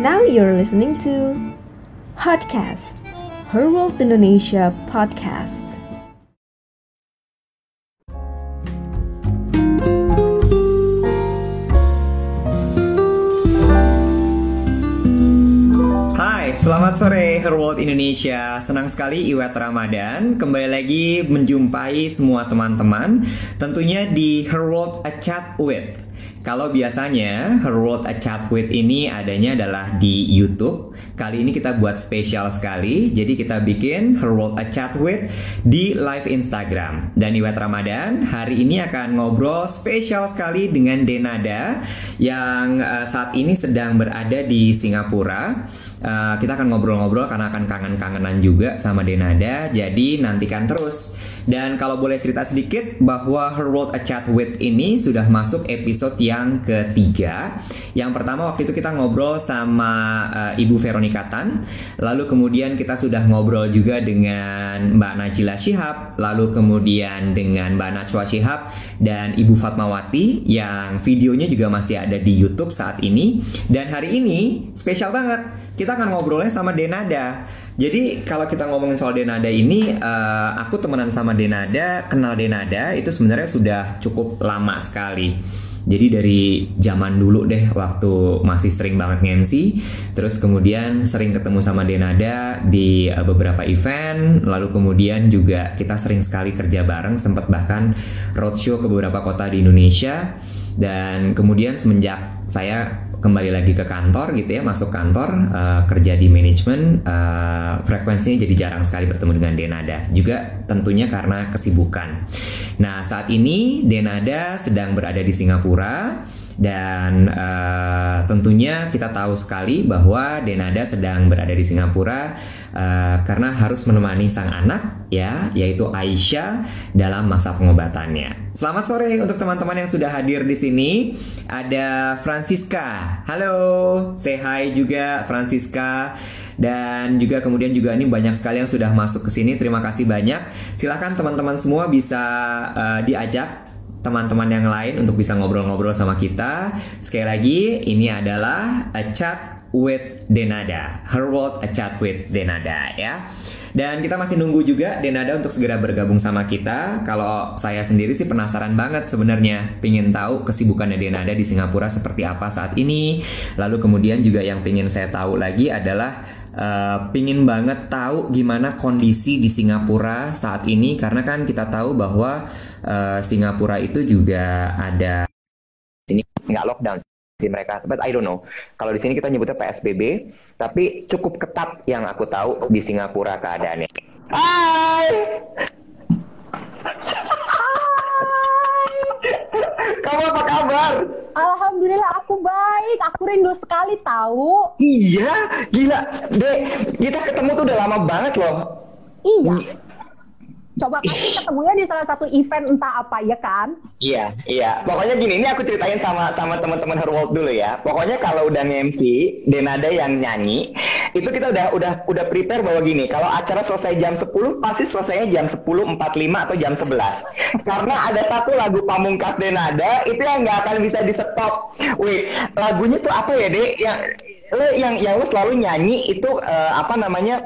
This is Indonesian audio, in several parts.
Now you're listening to Podcast, Her World Indonesia Podcast. Hai, selamat sore Her World Indonesia. Senang sekali Iwet Ramadan kembali lagi menjumpai semua teman-teman tentunya di Her World A Chat With. Kalau biasanya Her World A Chat With ini adanya adalah di YouTube. Kali ini kita buat spesial sekali. Jadi kita bikin Her World A Chat With di live Instagram. Dan Iwet Ramadan hari ini akan ngobrol spesial sekali dengan Denada yang uh, saat ini sedang berada di Singapura. Uh, kita akan ngobrol-ngobrol karena akan kangen-kangenan juga sama Denada. Jadi nantikan terus. Dan kalau boleh cerita sedikit bahwa Her World A Chat With ini sudah masuk episode yang ketiga. Yang pertama waktu itu kita ngobrol sama uh, Ibu Veronica Tan. Lalu kemudian kita sudah ngobrol juga dengan Mbak Najila Shihab. Lalu kemudian dengan Mbak Najwa Shihab dan Ibu Fatmawati yang videonya juga masih ada di YouTube saat ini. Dan hari ini spesial banget kita akan ngobrolnya sama Denada. Jadi kalau kita ngomongin soal Denada ini, uh, aku temenan sama Denada, kenal Denada itu sebenarnya sudah cukup lama sekali. Jadi dari zaman dulu deh waktu masih sering banget nge-MC Terus kemudian sering ketemu sama Denada di uh, beberapa event Lalu kemudian juga kita sering sekali kerja bareng Sempat bahkan roadshow ke beberapa kota di Indonesia Dan kemudian semenjak saya kembali lagi ke kantor gitu ya masuk kantor uh, kerja di manajemen uh, frekuensinya jadi jarang sekali bertemu dengan Denada juga tentunya karena kesibukan. Nah saat ini Denada sedang berada di Singapura dan uh, tentunya kita tahu sekali bahwa Denada sedang berada di Singapura uh, karena harus menemani sang anak ya yaitu Aisyah dalam masa pengobatannya. Selamat sore untuk teman-teman yang sudah hadir di sini. Ada Francisca. Halo, say hi juga Francisca dan juga kemudian juga ini banyak sekali yang sudah masuk ke sini. Terima kasih banyak. Silahkan teman-teman semua bisa uh, diajak teman-teman yang lain untuk bisa ngobrol-ngobrol sama kita. Sekali lagi, ini adalah a chat with Denada. Her World a chat with Denada ya. Dan kita masih nunggu juga Denada untuk segera bergabung sama kita. Kalau saya sendiri sih penasaran banget sebenarnya, pingin tahu kesibukannya Denada di Singapura seperti apa saat ini. Lalu kemudian juga yang pingin saya tahu lagi adalah Uh, pingin banget tahu gimana kondisi di Singapura saat ini karena kan kita tahu bahwa uh, Singapura itu juga ada ini nggak lockdown mereka, but I don't know. Kalau di sini kita nyebutnya PSBB, tapi cukup ketat yang aku tahu di Singapura keadaannya. Hai. Kamu apa kabar? Alhamdulillah aku baik. Aku rindu sekali tahu. Iya, gila. Dek, kita ketemu tuh udah lama banget loh. Iya. Coba pasti ketemunya di salah satu event entah apa ya kan? Iya, iya. Pokoknya gini, ini aku ceritain sama sama teman-teman Herwold dulu ya. Pokoknya kalau udah nge-MC, Denada yang nyanyi, itu kita udah udah udah prepare bahwa gini, kalau acara selesai jam 10, pasti selesainya jam 10.45 atau jam 11. Karena ada satu lagu pamungkas Denada itu yang nggak akan bisa di stop. Wait, lagunya tuh apa ya, Dek? Yang yang yang lo selalu nyanyi itu uh, apa namanya?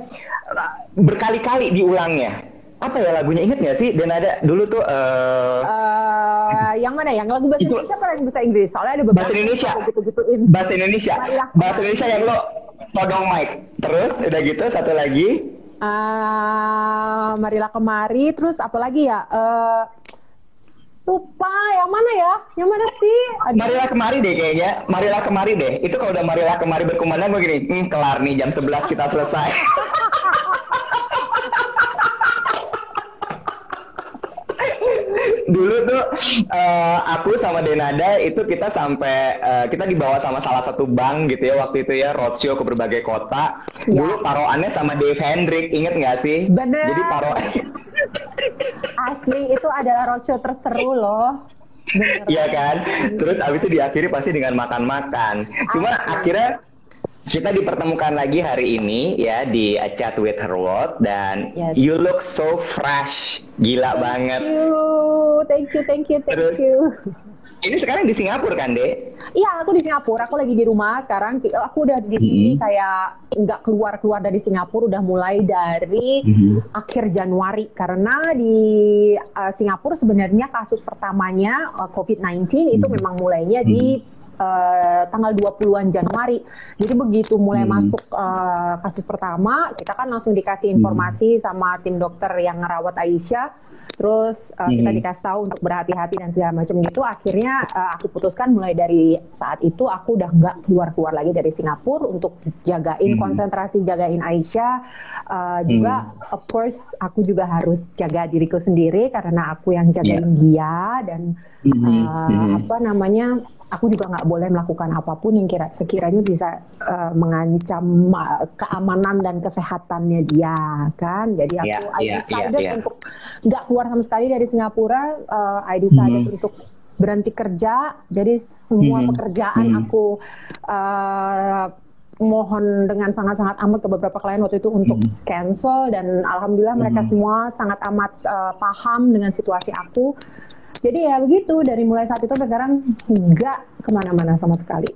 berkali-kali diulangnya apa ya lagunya? Inget gak sih dan ada dulu tuh uh, uh, yang mana? Yang lagu bahasa itu, Indonesia apa lagu bahasa Inggris? Soalnya ada beberapa bahasa Indonesia. gitu -gituin. bahasa Indonesia. Bahasa Indonesia yang lo todong mic terus udah gitu satu lagi. Uh, marilah kemari terus apa lagi ya? Uh, lupa yang mana ya? Yang mana sih? Aduh. marilah kemari deh kayaknya. Marilah kemari deh. Itu kalau udah marilah kemari berkumandang begini hmm, kelar nih jam 11 kita selesai dulu tuh uh, aku sama Denada itu kita sampai uh, kita dibawa sama salah satu bank gitu ya waktu itu ya roadshow ke berbagai kota. Ya. Dulu paroannya sama Dave Hendrik, inget nggak sih? Bener. Jadi paro Asli itu adalah roadshow terseru loh. Iya kan? Terus abis itu diakhiri pasti dengan makan-makan. Cuma Asli. akhirnya kita dipertemukan lagi hari ini ya di A Chat with Her World dan yes. you look so fresh, gila thank banget. You. Thank you, thank you, thank Terus, you. ini sekarang di Singapura kan, Dek? Iya, aku di Singapura. Aku lagi di rumah sekarang. Aku udah di sini mm-hmm. kayak nggak keluar-keluar dari Singapura udah mulai dari mm-hmm. akhir Januari karena di uh, Singapura sebenarnya kasus pertamanya uh, COVID-19 mm-hmm. itu memang mulainya mm-hmm. di uh, tanggal 20-an Januari. Jadi begitu mulai hmm. masuk uh, kasus pertama, kita kan langsung dikasih hmm. informasi hmm. sama tim dokter yang ngerawat Aisyah. Terus uh, hmm. kita dikasih tahu untuk berhati-hati dan segala macam gitu. Akhirnya uh, aku putuskan mulai dari saat itu aku udah nggak keluar-keluar lagi dari Singapura untuk jagain hmm. konsentrasi jagain Aisyah. Uh, juga hmm. of course aku juga harus jaga diriku sendiri karena aku yang jagain yeah. dia dan uh, hmm. apa namanya aku juga nggak boleh melakukan apa pun yang kira sekiranya bisa uh, mengancam uh, keamanan dan kesehatannya dia kan jadi aku yeah, I yeah, decided yeah, yeah. untuk nggak keluar sama sekali dari Singapura uh, I decided mm -hmm. untuk berhenti kerja jadi semua mm -hmm. pekerjaan mm -hmm. aku uh, mohon dengan sangat-sangat amat ke beberapa klien waktu itu untuk mm. cancel dan alhamdulillah mm. mereka semua sangat amat uh, paham dengan situasi aku jadi ya begitu dari mulai saat itu sampai sekarang nggak ke mana-mana sama sekali.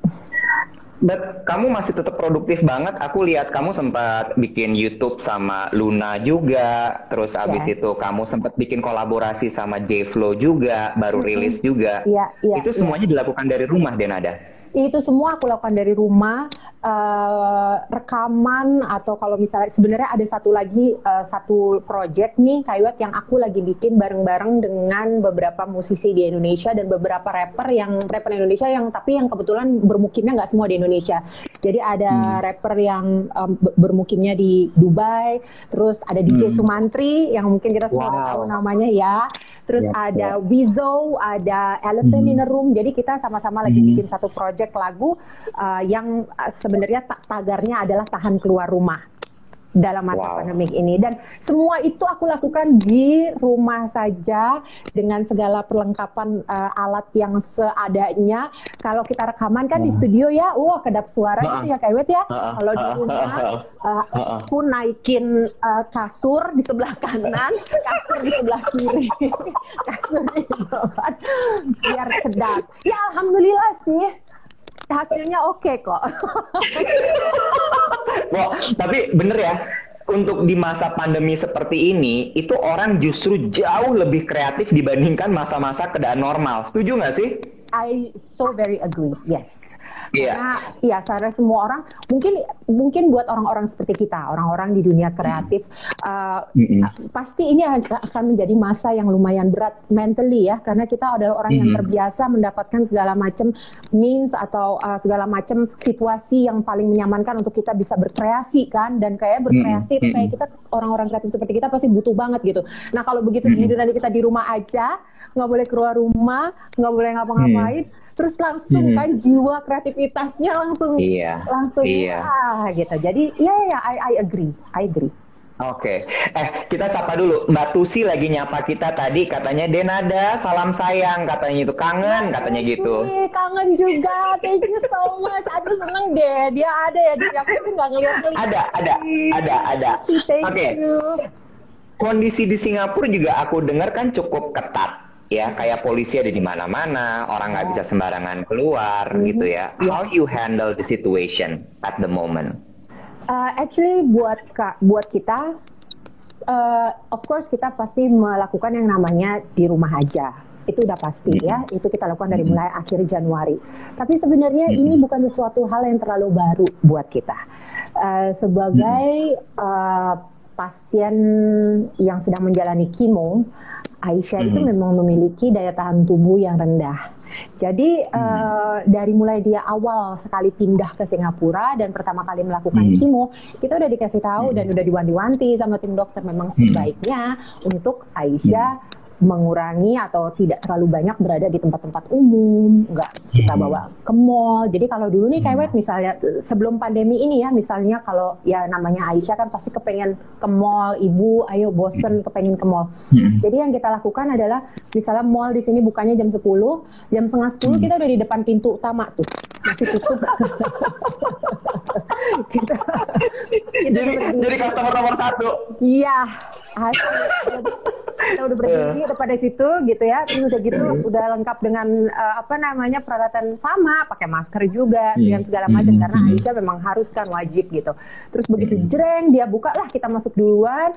But kamu masih tetap produktif banget. Aku lihat kamu sempat bikin YouTube sama Luna juga. Terus abis yes. itu kamu sempat bikin kolaborasi sama J-Flow juga, baru mm -hmm. rilis juga. Iya, iya. Itu semuanya iya. dilakukan dari rumah, Denada? Itu semua aku lakukan dari rumah uh, rekaman atau kalau misalnya sebenarnya ada satu lagi uh, satu project nih Kaiwet yang aku lagi bikin bareng-bareng dengan beberapa musisi di Indonesia dan beberapa rapper yang rapper Indonesia yang tapi yang kebetulan bermukimnya nggak semua di Indonesia. Jadi ada hmm. rapper yang um, bermukimnya di Dubai, terus ada DJ hmm. Sumantri yang mungkin kita semua wow. tahu namanya ya. Terus yep, ada yep. Wizo, ada Elephant hmm. in a Room. Jadi kita sama-sama lagi hmm. bikin satu project lagu uh, yang uh, sebenarnya tagarnya adalah tahan keluar rumah dalam masa wow. pandemik ini dan semua itu aku lakukan di rumah saja dengan segala perlengkapan uh, alat yang seadanya kalau kita rekaman kan uh. di studio ya wah kedap suara uh. itu ya kawet ya uh. kalau di rumah uh, aku naikin uh, kasur di sebelah kanan kasur di sebelah kiri kasur di bawah biar kedap ya alhamdulillah sih hasilnya oke okay kok. Wah, tapi bener ya, untuk di masa pandemi seperti ini, itu orang justru jauh lebih kreatif dibandingkan masa-masa keadaan normal. Setuju nggak sih? I so very agree. Yes. Yeah. Karena ya saya semua orang mungkin mungkin buat orang-orang seperti kita, orang-orang di dunia kreatif uh, mm-hmm. pasti ini akan menjadi masa yang lumayan berat mentally ya karena kita adalah orang mm-hmm. yang terbiasa mendapatkan segala macam means atau uh, segala macam situasi yang paling menyamankan untuk kita bisa berkreasi kan dan kayak berkreasi mm-hmm. kayak kita orang-orang kreatif seperti kita pasti butuh banget gitu. Nah kalau begitu mm-hmm. nanti kita di rumah aja nggak boleh keluar rumah, nggak boleh ngapa-ngapain. Hmm terus langsung hmm. kan jiwa kreativitasnya langsung iya. langsung iya. ah gitu jadi ya ya I, I agree I agree Oke, okay. eh kita sapa dulu Mbak Tusi lagi nyapa kita tadi katanya Denada salam sayang katanya itu kangen katanya gitu. Kangen juga, thank you so much. Aduh seneng deh dia ada ya di aku tuh nggak ngeliat Ada, ada, ada, ada. Oke. Okay. Kondisi di Singapura juga aku dengar kan cukup ketat ya kayak polisi ada di mana-mana orang nggak bisa sembarangan keluar mm -hmm. gitu ya yeah. how you handle the situation at the moment uh, actually buat kak buat kita uh, of course kita pasti melakukan yang namanya di rumah aja itu udah pasti mm -hmm. ya itu kita lakukan dari mulai mm -hmm. akhir Januari tapi sebenarnya mm -hmm. ini bukan sesuatu hal yang terlalu baru buat kita uh, sebagai mm -hmm. uh, pasien yang sedang menjalani kimo Aisyah hmm. itu memang memiliki daya tahan tubuh yang rendah. Jadi hmm. uh, dari mulai dia awal sekali pindah ke Singapura dan pertama kali melakukan hmm. kimo, kita udah dikasih tahu hmm. dan udah diwanti-wanti sama tim dokter memang hmm. sebaiknya hmm. untuk Aisyah hmm mengurangi atau tidak terlalu banyak berada di tempat-tempat umum, nggak kita hmm. bawa ke mall. Jadi kalau dulu nih kayak hmm. misalnya sebelum pandemi ini ya, misalnya kalau ya namanya Aisyah kan pasti kepengen ke mall, ibu, ayo bosen hmm. kepengen ke mall. Jadi yang kita lakukan adalah misalnya mall di sini bukanya jam 10, jam setengah 10 kita udah di depan pintu utama tuh masih tutup. kita, kita jadi, jadi customer nomor satu. Iya, kita udah berdiri uh. pada situ gitu ya terus udah gitu uh. udah lengkap dengan uh, apa namanya peralatan sama pakai masker juga hmm. dengan segala macam hmm. karena Aisyah memang harus kan wajib gitu terus begitu hmm. jreng dia buka lah kita masuk duluan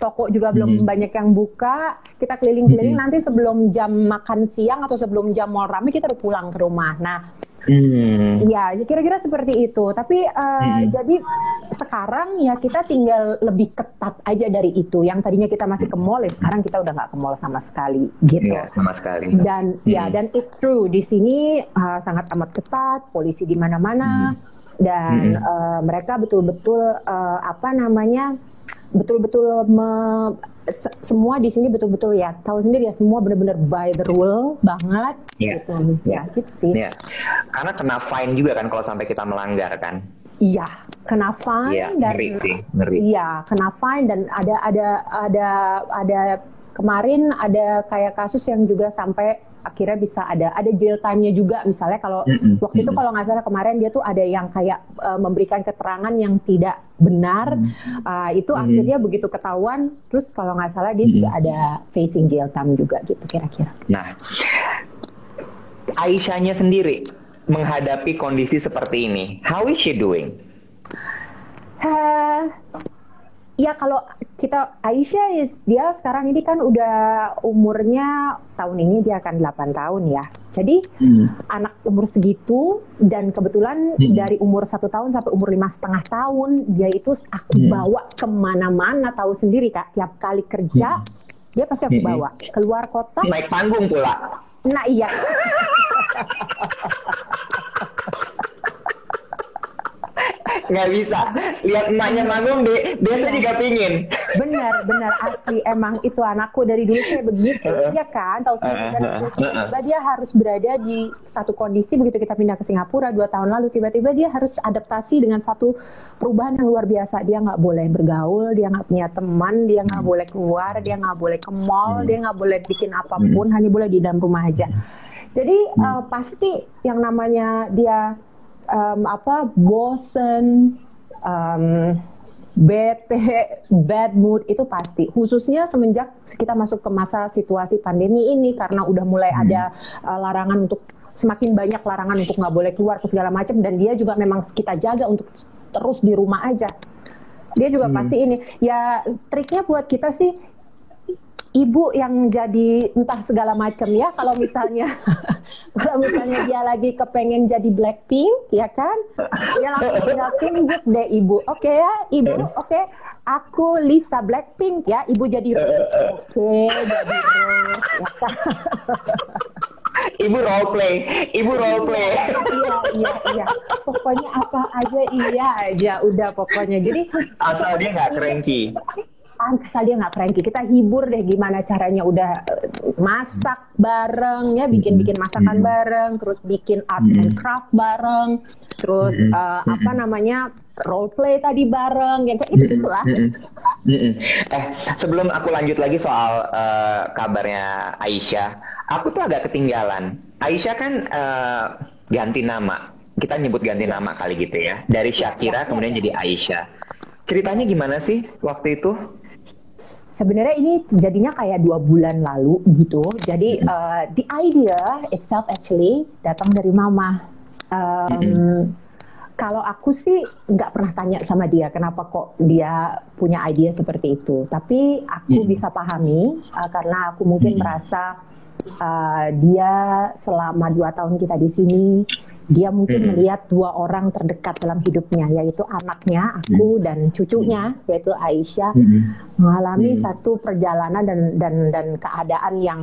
toko juga belum hmm. banyak yang buka kita keliling-keliling hmm. nanti sebelum jam makan siang atau sebelum jam mal ramai kita udah pulang ke rumah nah Hmm. Ya, kira-kira seperti itu. Tapi uh, hmm. jadi sekarang ya kita tinggal lebih ketat aja dari itu. Yang tadinya kita masih ke mall, ya sekarang kita udah nggak ke mall sama sekali, gitu. Ya, sama sekali. Dan hmm. ya, dan it's true di sini uh, sangat amat ketat, polisi di mana-mana, hmm. dan hmm. Uh, mereka betul-betul uh, apa namanya, betul-betul semua di sini betul-betul ya tahu sendiri ya semua benar-benar by the rule banget yeah. gitu yeah. ya gitu sih yeah. karena kena fine juga kan kalau sampai kita melanggar kan iya kena fine yeah, dan ngeri sih ngeri iya kena fine dan ada ada ada ada kemarin ada kayak kasus yang juga sampai akhirnya bisa ada ada jail time-nya juga misalnya kalau mm-hmm. waktu itu kalau nggak salah kemarin dia tuh ada yang kayak uh, memberikan keterangan yang tidak benar mm-hmm. uh, itu mm-hmm. akhirnya begitu ketahuan terus kalau nggak salah dia mm-hmm. juga ada facing jail time juga gitu kira-kira. Nah, Aisyahnya sendiri menghadapi kondisi seperti ini, how is she doing? Uh, ya kalau kita Aisyah is dia sekarang ini kan udah umurnya tahun ini dia akan 8 tahun ya. Jadi hmm. anak umur segitu dan kebetulan hmm. dari umur satu tahun sampai umur lima setengah tahun dia itu aku hmm. bawa ke mana-mana tahu sendiri kak. Tiap kali kerja hmm. dia pasti aku hmm. bawa keluar kota. Naik panggung pula. Nah iya. nggak bisa. Lihat emaknya manggung deh dia tuh juga pingin. Benar benar asli. Emang itu anakku dari dulu kayak begitu ya kan? Tahu sendiri kan tiba dia harus berada di satu kondisi begitu kita pindah ke Singapura dua tahun lalu tiba-tiba dia harus adaptasi dengan satu perubahan yang luar biasa. Dia nggak boleh bergaul dia nggak punya teman dia nggak boleh keluar dia nggak boleh ke mall dia nggak boleh bikin apa pun hanya boleh di dalam rumah aja. Jadi uh, pasti yang namanya dia um, apa bosen um, bete bad mood itu pasti. Khususnya semenjak kita masuk ke masa situasi pandemi ini karena udah mulai hmm. ada uh, larangan untuk semakin banyak larangan untuk nggak boleh keluar ke segala macam dan dia juga memang kita jaga untuk terus di rumah aja. Dia juga hmm. pasti ini. Ya triknya buat kita sih ibu yang jadi entah segala macam ya. Kalau misalnya kalau misalnya dia lagi kepengen jadi Blackpink ya kan dia langsung tinggal tunjuk deh ibu oke okay, ya ibu oke okay. aku Lisa Blackpink ya ibu jadi Rose oke okay, jadi Rose ya kan Ibu role play, ibu role play. Iya, iya, iya. Pokoknya apa aja iya aja, udah pokoknya. Jadi asal dia nggak cranky asal dia nggak cranky kita hibur deh gimana caranya udah eh, masak bareng ya. Bikin bikin masakan bareng terus bikin art and craft bareng terus uh, apa namanya role play tadi bareng yang kayak itu lah eh sebelum aku lanjut lagi soal uh, kabarnya Aisyah aku tuh agak ketinggalan. Aisyah kan uh, ganti nama. Kita nyebut ganti nama kali gitu ya. Dari Syakira kemudian jadi Aisyah. Ceritanya gimana sih waktu itu Sebenarnya ini jadinya kayak dua bulan lalu gitu. Jadi uh, the idea itself actually datang dari mama. Um, kalau aku sih nggak pernah tanya sama dia kenapa kok dia punya ide seperti itu. Tapi aku bisa pahami uh, karena aku mungkin merasa uh, dia selama dua tahun kita di sini dia mungkin hmm. melihat dua orang terdekat dalam hidupnya yaitu anaknya aku hmm. dan cucunya yaitu Aisyah hmm. mengalami hmm. satu perjalanan dan dan dan keadaan yang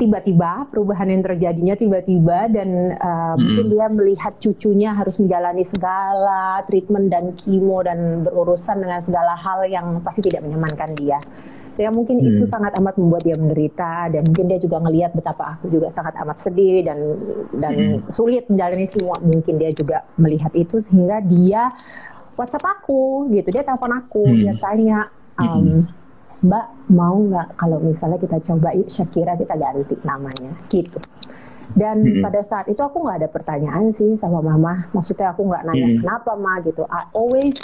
tiba-tiba perubahan yang terjadinya tiba-tiba dan uh, hmm. mungkin dia melihat cucunya harus menjalani segala treatment dan kimo dan berurusan dengan segala hal yang pasti tidak menyenangkan dia. Saya mungkin hmm. itu sangat amat membuat dia menderita dan mungkin dia juga ngelihat betapa aku juga sangat amat sedih dan dan hmm. sulit menjalani semua. Mungkin dia juga melihat itu sehingga dia WhatsApp aku gitu. Dia telepon aku, hmm. dia tanya um, Mbak mau nggak kalau misalnya kita coba yuk Shakira kita ganti namanya gitu. Dan hmm. pada saat itu aku nggak ada pertanyaan sih sama mama. Maksudnya aku nggak nanya hmm. kenapa ma gitu. I always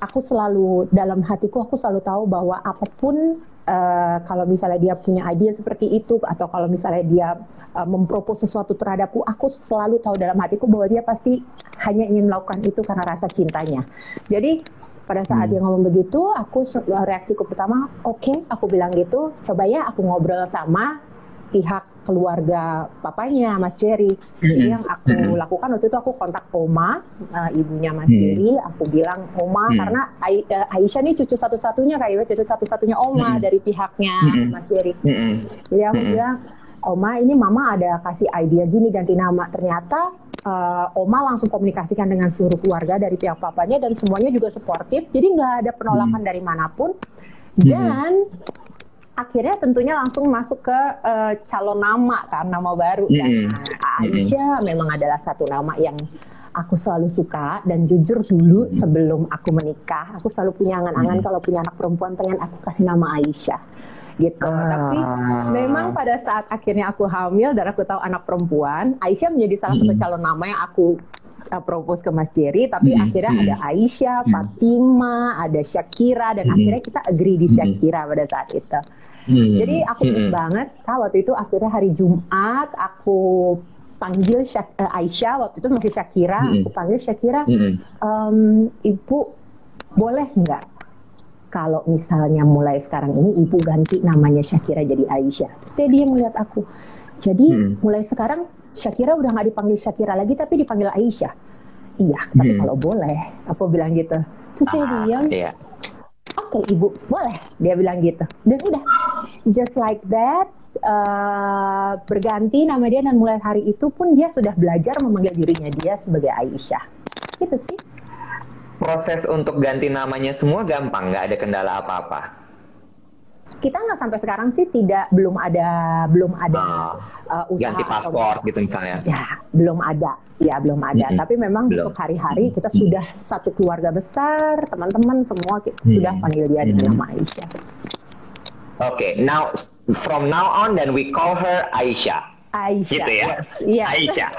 aku selalu dalam hatiku aku selalu tahu bahwa apa pun uh, kalau misalnya dia punya ide seperti itu atau kalau misalnya dia uh, mempropos sesuatu terhadapku, aku selalu tahu dalam hatiku bahwa dia pasti hanya ingin melakukan itu karena rasa cintanya. Jadi pada saat hmm. dia ngomong begitu, aku reaksiku pertama, oke, okay, aku bilang gitu, coba ya aku ngobrol sama pihak keluarga papanya Mas Jerry. Jadi yang aku lakukan waktu itu aku kontak Oma, uh, ibunya Mas mm-hmm. Jerry. Aku bilang Oma mm-hmm. karena uh, Aisyah nih cucu satu-satunya kayaknya cucu satu-satunya Oma mm-hmm. dari pihaknya mm-hmm. Mas Jerry. Mm-hmm. Jadi aku mm-hmm. bilang Oma ini Mama ada kasih ide gini ganti nama. Ternyata uh, Oma langsung komunikasikan dengan seluruh keluarga dari pihak papanya dan semuanya juga suportif. Jadi nggak ada penolakan mm-hmm. dari mana pun. Dan akhirnya tentunya langsung masuk ke uh, calon nama kan nama baru kan. Mm -hmm. Aisyah mm -hmm. memang adalah satu nama yang aku selalu suka dan jujur dulu sebelum aku menikah aku selalu punya angan-angan mm -hmm. kalau punya anak perempuan pengen aku kasih nama Aisyah gitu. Ah. Tapi memang pada saat akhirnya aku hamil dan aku tahu anak perempuan, Aisyah menjadi salah satu calon nama yang aku uh, propose ke Mas Jerry, tapi hmm. akhirnya ada Aisyah, hmm. Fatima, ada Shakira, dan hmm. akhirnya kita agree di Shakira hmm. pada saat itu. Hmm. Jadi aku hmm. banget, kak waktu itu akhirnya hari Jumat aku panggil Syak, uh, Aisyah waktu itu masih Shakira, hmm. aku panggil Shakira, hmm. um, ibu boleh nggak kalau misalnya mulai sekarang ini ibu ganti namanya Shakira jadi Aisyah. Terus dia, dia melihat aku. Jadi hmm. mulai sekarang Shakira udah nggak dipanggil Shakira lagi tapi dipanggil Aisyah. Iya, tapi hmm. kalau boleh, aku bilang gitu. Terus dia ah, bilang, iya. Oke okay, ibu, boleh. Dia bilang gitu. Dan udah, just like that, uh, berganti nama dia dan mulai hari itu pun dia sudah belajar memanggil dirinya dia sebagai Aisyah. Gitu sih. Proses untuk ganti namanya semua gampang, nggak ada kendala apa-apa kita nggak sampai sekarang sih tidak belum ada belum ada uh, usaha ganti paspor gitu misalnya ya belum ada ya belum ada mm-hmm. tapi memang belum. untuk hari-hari kita mm-hmm. sudah satu keluarga besar teman-teman semua kita mm-hmm. sudah panggil dia dengan nama Aisyah Oke, okay, now from now on then we call her Aisyah. Aisyah. Gitu ya. Yes. Aisyah.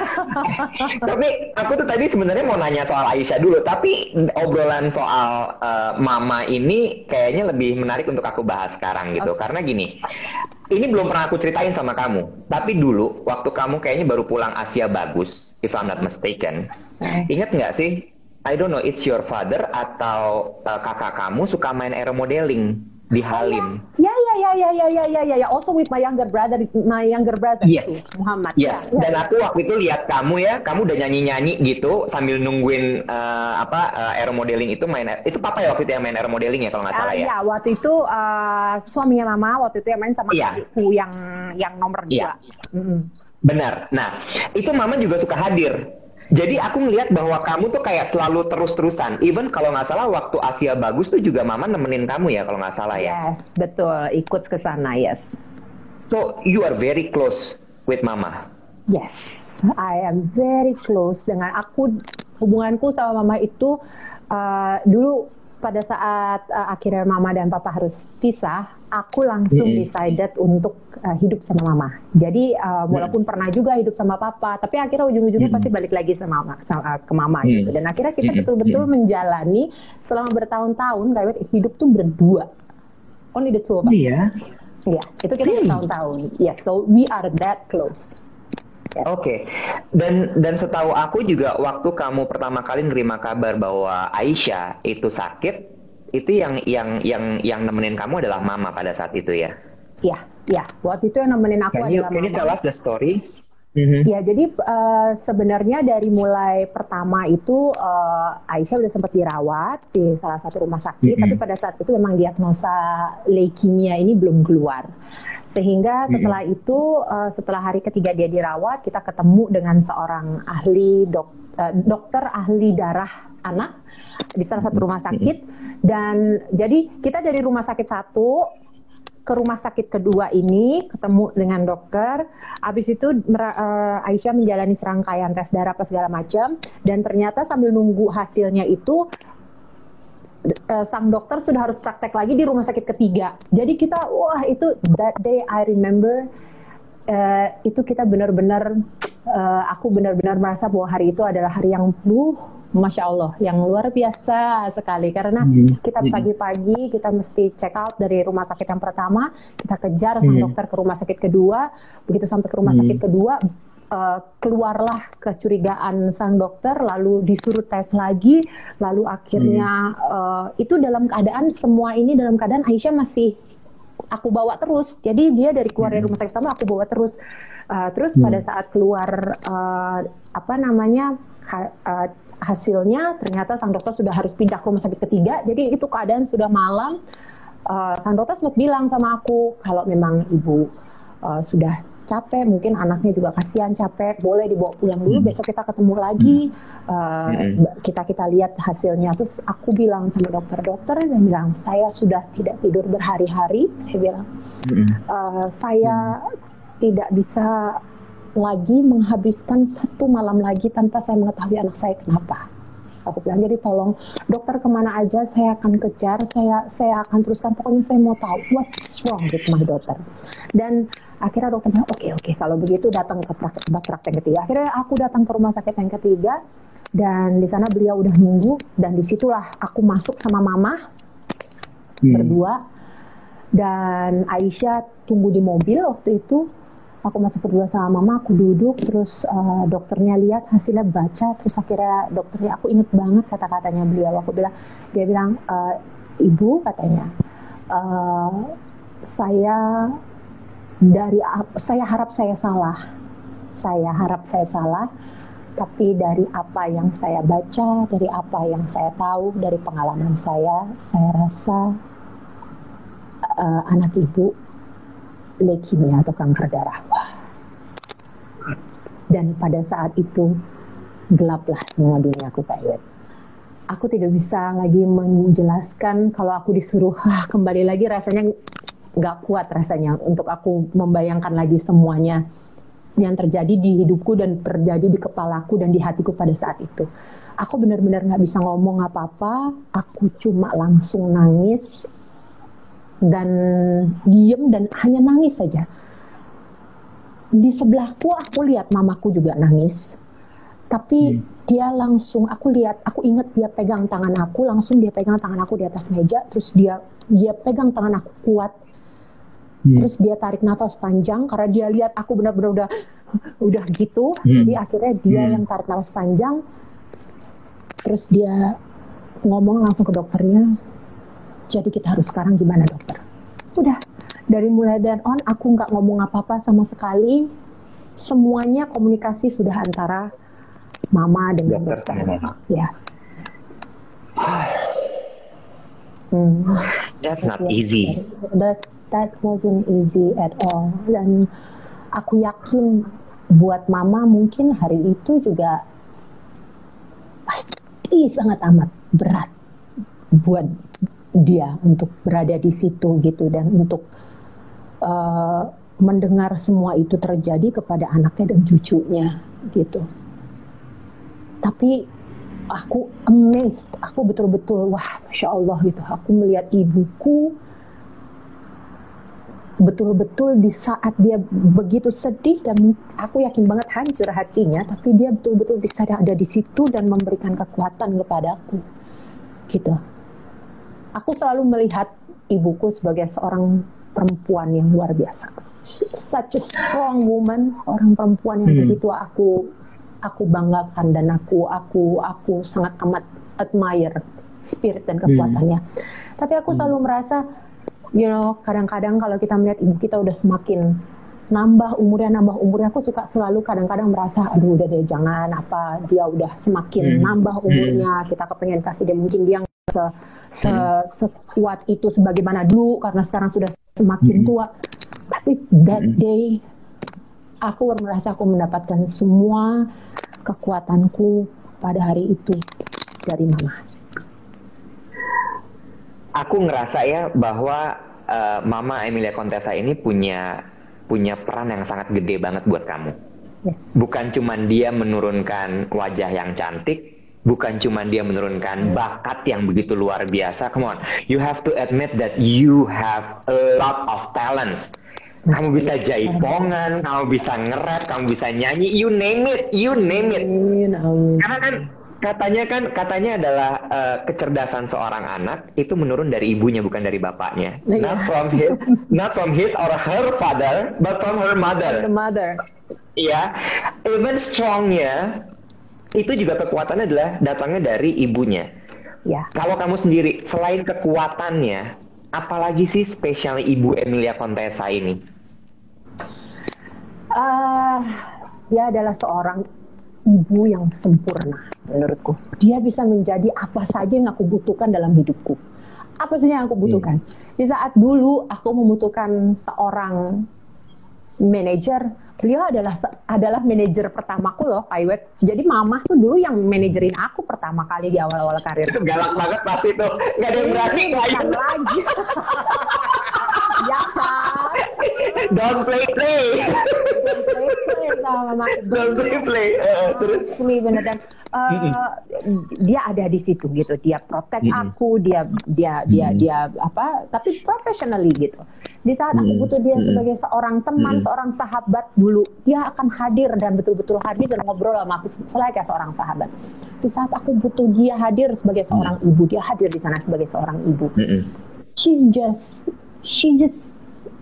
tapi aku tuh tadi sebenarnya mau nanya soal Aisyah dulu, tapi obrolan soal uh, mama ini kayaknya lebih menarik untuk aku bahas sekarang gitu. Okay. Karena gini, ini belum pernah aku ceritain sama kamu. Tapi dulu waktu kamu kayaknya baru pulang Asia bagus, if I'm not mistaken. Okay. Ingat nggak sih? I don't know, it's your father atau uh, kakak kamu suka main aeromodeling di Halim. Ya, ya, ya, ya, ya, ya, ya, ya, ya. Also with my younger brother, my younger brother, yes. Too, Muhammad. Yes. Ya, Dan ya, aku waktu itu lihat kamu ya, kamu udah nyanyi-nyanyi gitu sambil nungguin uh, apa uh, aero modeling itu main. Itu papa ya waktu itu yang main aero modeling ya kalau nggak salah uh, ya? Iya, waktu itu uh, suaminya mama waktu itu yang main sama yeah. adikku yang yang nomor dua. Yeah. Mm -hmm. Benar. Nah, itu mama juga suka hadir jadi aku ngeliat bahwa kamu tuh kayak selalu terus-terusan. Even kalau nggak salah waktu Asia bagus tuh juga Mama nemenin kamu ya kalau nggak salah ya. Yes, betul. Ikut ke sana, yes. So you are very close with Mama. Yes, I am very close dengan aku. Hubunganku sama Mama itu uh, dulu pada saat uh, akhirnya mama dan papa harus pisah, aku langsung mm -hmm. decided untuk uh, hidup sama mama. Jadi uh, walaupun mm pernah juga hidup sama papa, tapi akhirnya ujung-ujungnya mm -hmm. pasti balik lagi sama, sama ke mama mm -hmm. gitu. Dan akhirnya kita betul-betul mm -hmm. menjalani selama bertahun-tahun kayak hidup tuh berdua. Only the two of us. Iya. Iya, itu kita bertahun-tahun. Yes, so we are that close. Oke, okay. dan dan setahu aku juga waktu kamu pertama kali nerima kabar bahwa Aisyah itu sakit, itu yang yang yang yang nemenin kamu adalah Mama pada saat itu ya? Iya, iya. Waktu itu yang nemenin aku can you, adalah can Mama. Can you tell us the story? Mm-hmm. Ya, jadi uh, sebenarnya dari mulai pertama itu uh, Aisyah udah sempat dirawat di salah satu rumah sakit, mm-hmm. tapi pada saat itu memang diagnosa leukemia ini belum keluar. Sehingga setelah mm-hmm. itu, uh, setelah hari ketiga dia dirawat, kita ketemu dengan seorang ahli dok, uh, dokter ahli darah anak di salah satu rumah sakit. Dan jadi kita dari rumah sakit satu ke rumah sakit kedua ini ketemu dengan dokter. Habis itu uh, Aisyah menjalani serangkaian tes darah apa segala macam dan ternyata sambil nunggu hasilnya itu uh, sang dokter sudah harus praktek lagi di rumah sakit ketiga. Jadi kita wah itu that day I remember uh, itu kita benar-benar uh, aku benar-benar merasa bahwa hari itu adalah hari yang buh masya Allah yang luar biasa sekali karena hmm. kita pagi-pagi kita mesti check out dari rumah sakit yang pertama kita kejar sang hmm. dokter ke rumah sakit kedua begitu sampai ke rumah hmm. sakit kedua uh, keluarlah kecurigaan sang dokter lalu disuruh tes lagi lalu akhirnya hmm. uh, itu dalam keadaan semua ini dalam keadaan Aisyah masih aku bawa terus jadi dia dari keluar dari hmm. rumah sakit pertama aku bawa terus uh, terus hmm. pada saat keluar uh, apa namanya ha, uh, hasilnya ternyata sang dokter sudah harus pindah ke rumah sakit ketiga jadi itu keadaan sudah malam uh, sang dokter sempat bilang sama aku kalau memang ibu uh, sudah capek mungkin anaknya juga kasihan capek boleh dibawa pulang dulu hmm. besok kita ketemu lagi hmm. Uh, hmm. kita kita lihat hasilnya terus aku bilang sama dokter dokter dan bilang saya sudah tidak tidur berhari-hari saya bilang hmm. uh, saya hmm. tidak bisa lagi menghabiskan satu malam lagi tanpa saya mengetahui anak saya kenapa. Aku bilang jadi tolong dokter ke mana aja saya akan kejar, saya saya akan teruskan. Pokoknya saya mau tahu what's wrong with my daughter. Dan akhirnya dokter bilang oke okay, oke okay, kalau begitu datang ke praktek, praktek ketiga. Akhirnya aku datang ke rumah sakit yang ketiga dan di sana beliau udah nunggu dan di situlah aku masuk sama mama hmm. berdua dan Aisyah tunggu di mobil waktu itu aku masuk berdua sama mama aku duduk terus uh, dokternya lihat hasilnya baca terus akhirnya dokternya aku inget banget kata-katanya beliau. Aku bilang dia bilang e, ibu katanya uh, saya dari saya harap saya salah. Saya harap saya salah tapi dari apa yang saya baca dari apa yang saya tahu dari pengalaman saya saya rasa uh, anak ibu leukemia atau kanker darah. Dan pada saat itu gelaplah semua dunia aku Pak Aku tidak bisa lagi menjelaskan kalau aku disuruh ah, kembali lagi rasanya nggak kuat rasanya untuk aku membayangkan lagi semuanya yang terjadi di hidupku dan terjadi di kepalaku dan di hatiku pada saat itu. Aku benar-benar nggak bisa ngomong apa-apa, aku cuma langsung nangis, dan diem dan hanya nangis saja. Di sebelahku aku lihat mamaku juga nangis, tapi hmm. dia langsung aku lihat, aku ingat dia pegang tangan aku, langsung dia pegang tangan aku di atas meja, terus dia dia pegang tangan aku kuat, hmm. terus dia tarik nafas panjang karena dia lihat aku benar-benar udah udah gitu, hmm. jadi akhirnya dia hmm. yang tarik nafas panjang, terus dia ngomong langsung ke dokternya, jadi kita harus sekarang gimana dokter? Udah, dari mulai dan on aku nggak ngomong apa-apa sama sekali. Semuanya komunikasi sudah antara mama dengan dokter. dokter. Ya. Hmm. That's not easy. That's, that wasn't easy at all. Dan aku yakin buat mama mungkin hari itu juga pasti sangat amat berat buat dia untuk berada di situ gitu dan untuk uh, mendengar semua itu terjadi kepada anaknya dan cucunya gitu. Tapi aku amazed, aku betul-betul wah masya Allah gitu. Aku melihat ibuku betul-betul di saat dia begitu sedih dan aku yakin banget hancur hatinya, tapi dia betul-betul bisa ada di situ dan memberikan kekuatan kepadaku, gitu aku selalu melihat ibuku sebagai seorang perempuan yang luar biasa. Such a strong woman, seorang perempuan yang hmm. begitu aku aku banggakan dan aku aku aku sangat amat admire spirit dan kekuatannya. Hmm. Tapi aku hmm. selalu merasa, you know, kadang-kadang kalau kita melihat ibu kita udah semakin nambah umurnya nambah umurnya aku suka selalu kadang-kadang merasa aduh udah deh jangan apa dia udah semakin hmm. nambah umurnya hmm. kita kepengen kasih dia mungkin dia se, se hmm. sekuat itu sebagaimana dulu karena sekarang sudah semakin hmm. tua. Tapi that hmm. day aku merasa aku mendapatkan semua kekuatanku pada hari itu dari mama. Aku ngerasa ya bahwa uh, Mama Emilia Contessa ini punya punya peran yang sangat gede banget buat kamu. Yes. Bukan cuma dia menurunkan wajah yang cantik, bukan cuma dia menurunkan bakat yang begitu luar biasa. Come on, you have to admit that you have a lot of talents. Kamu bisa jaipongan, kamu bisa ngerap, kamu bisa nyanyi, you name it, you name it. Karena kan katanya kan katanya adalah uh, kecerdasan seorang anak itu menurun dari ibunya bukan dari bapaknya. Yeah. Not from his not from his or her father, but from her mother. The mother. Iya. Yeah. Even strongnya itu juga kekuatannya adalah datangnya dari ibunya. Ya. Kalau kamu sendiri selain kekuatannya, apalagi sih spesial Ibu Emilia Contessa ini? Uh, dia adalah seorang ibu yang sempurna menurutku. Dia bisa menjadi apa saja yang aku butuhkan dalam hidupku. Apa saja yang aku butuhkan. Hmm. Di saat dulu aku membutuhkan seorang manajer, beliau adalah adalah manajer pertamaku loh, Pak Jadi mama tuh dulu yang manajerin aku pertama kali di awal-awal karir. Itu galak banget pasti tuh. Gak ada yang berani nggak lagi. ya kan? Don't play play. Don't play play sama mama. Don't play play. Uh, terus. Ini bener dan uh, mm -hmm. dia ada di situ gitu. Dia protect mm -hmm. aku, dia dia dia mm -hmm. dia apa? Tapi professionally gitu. Di saat aku butuh dia sebagai seorang teman, seorang sahabat dulu, dia akan hadir dan betul-betul hadir dan ngobrol sama aku selain kayak seorang sahabat. Di saat aku butuh dia hadir sebagai seorang ibu, dia hadir di sana sebagai seorang ibu. She's just she just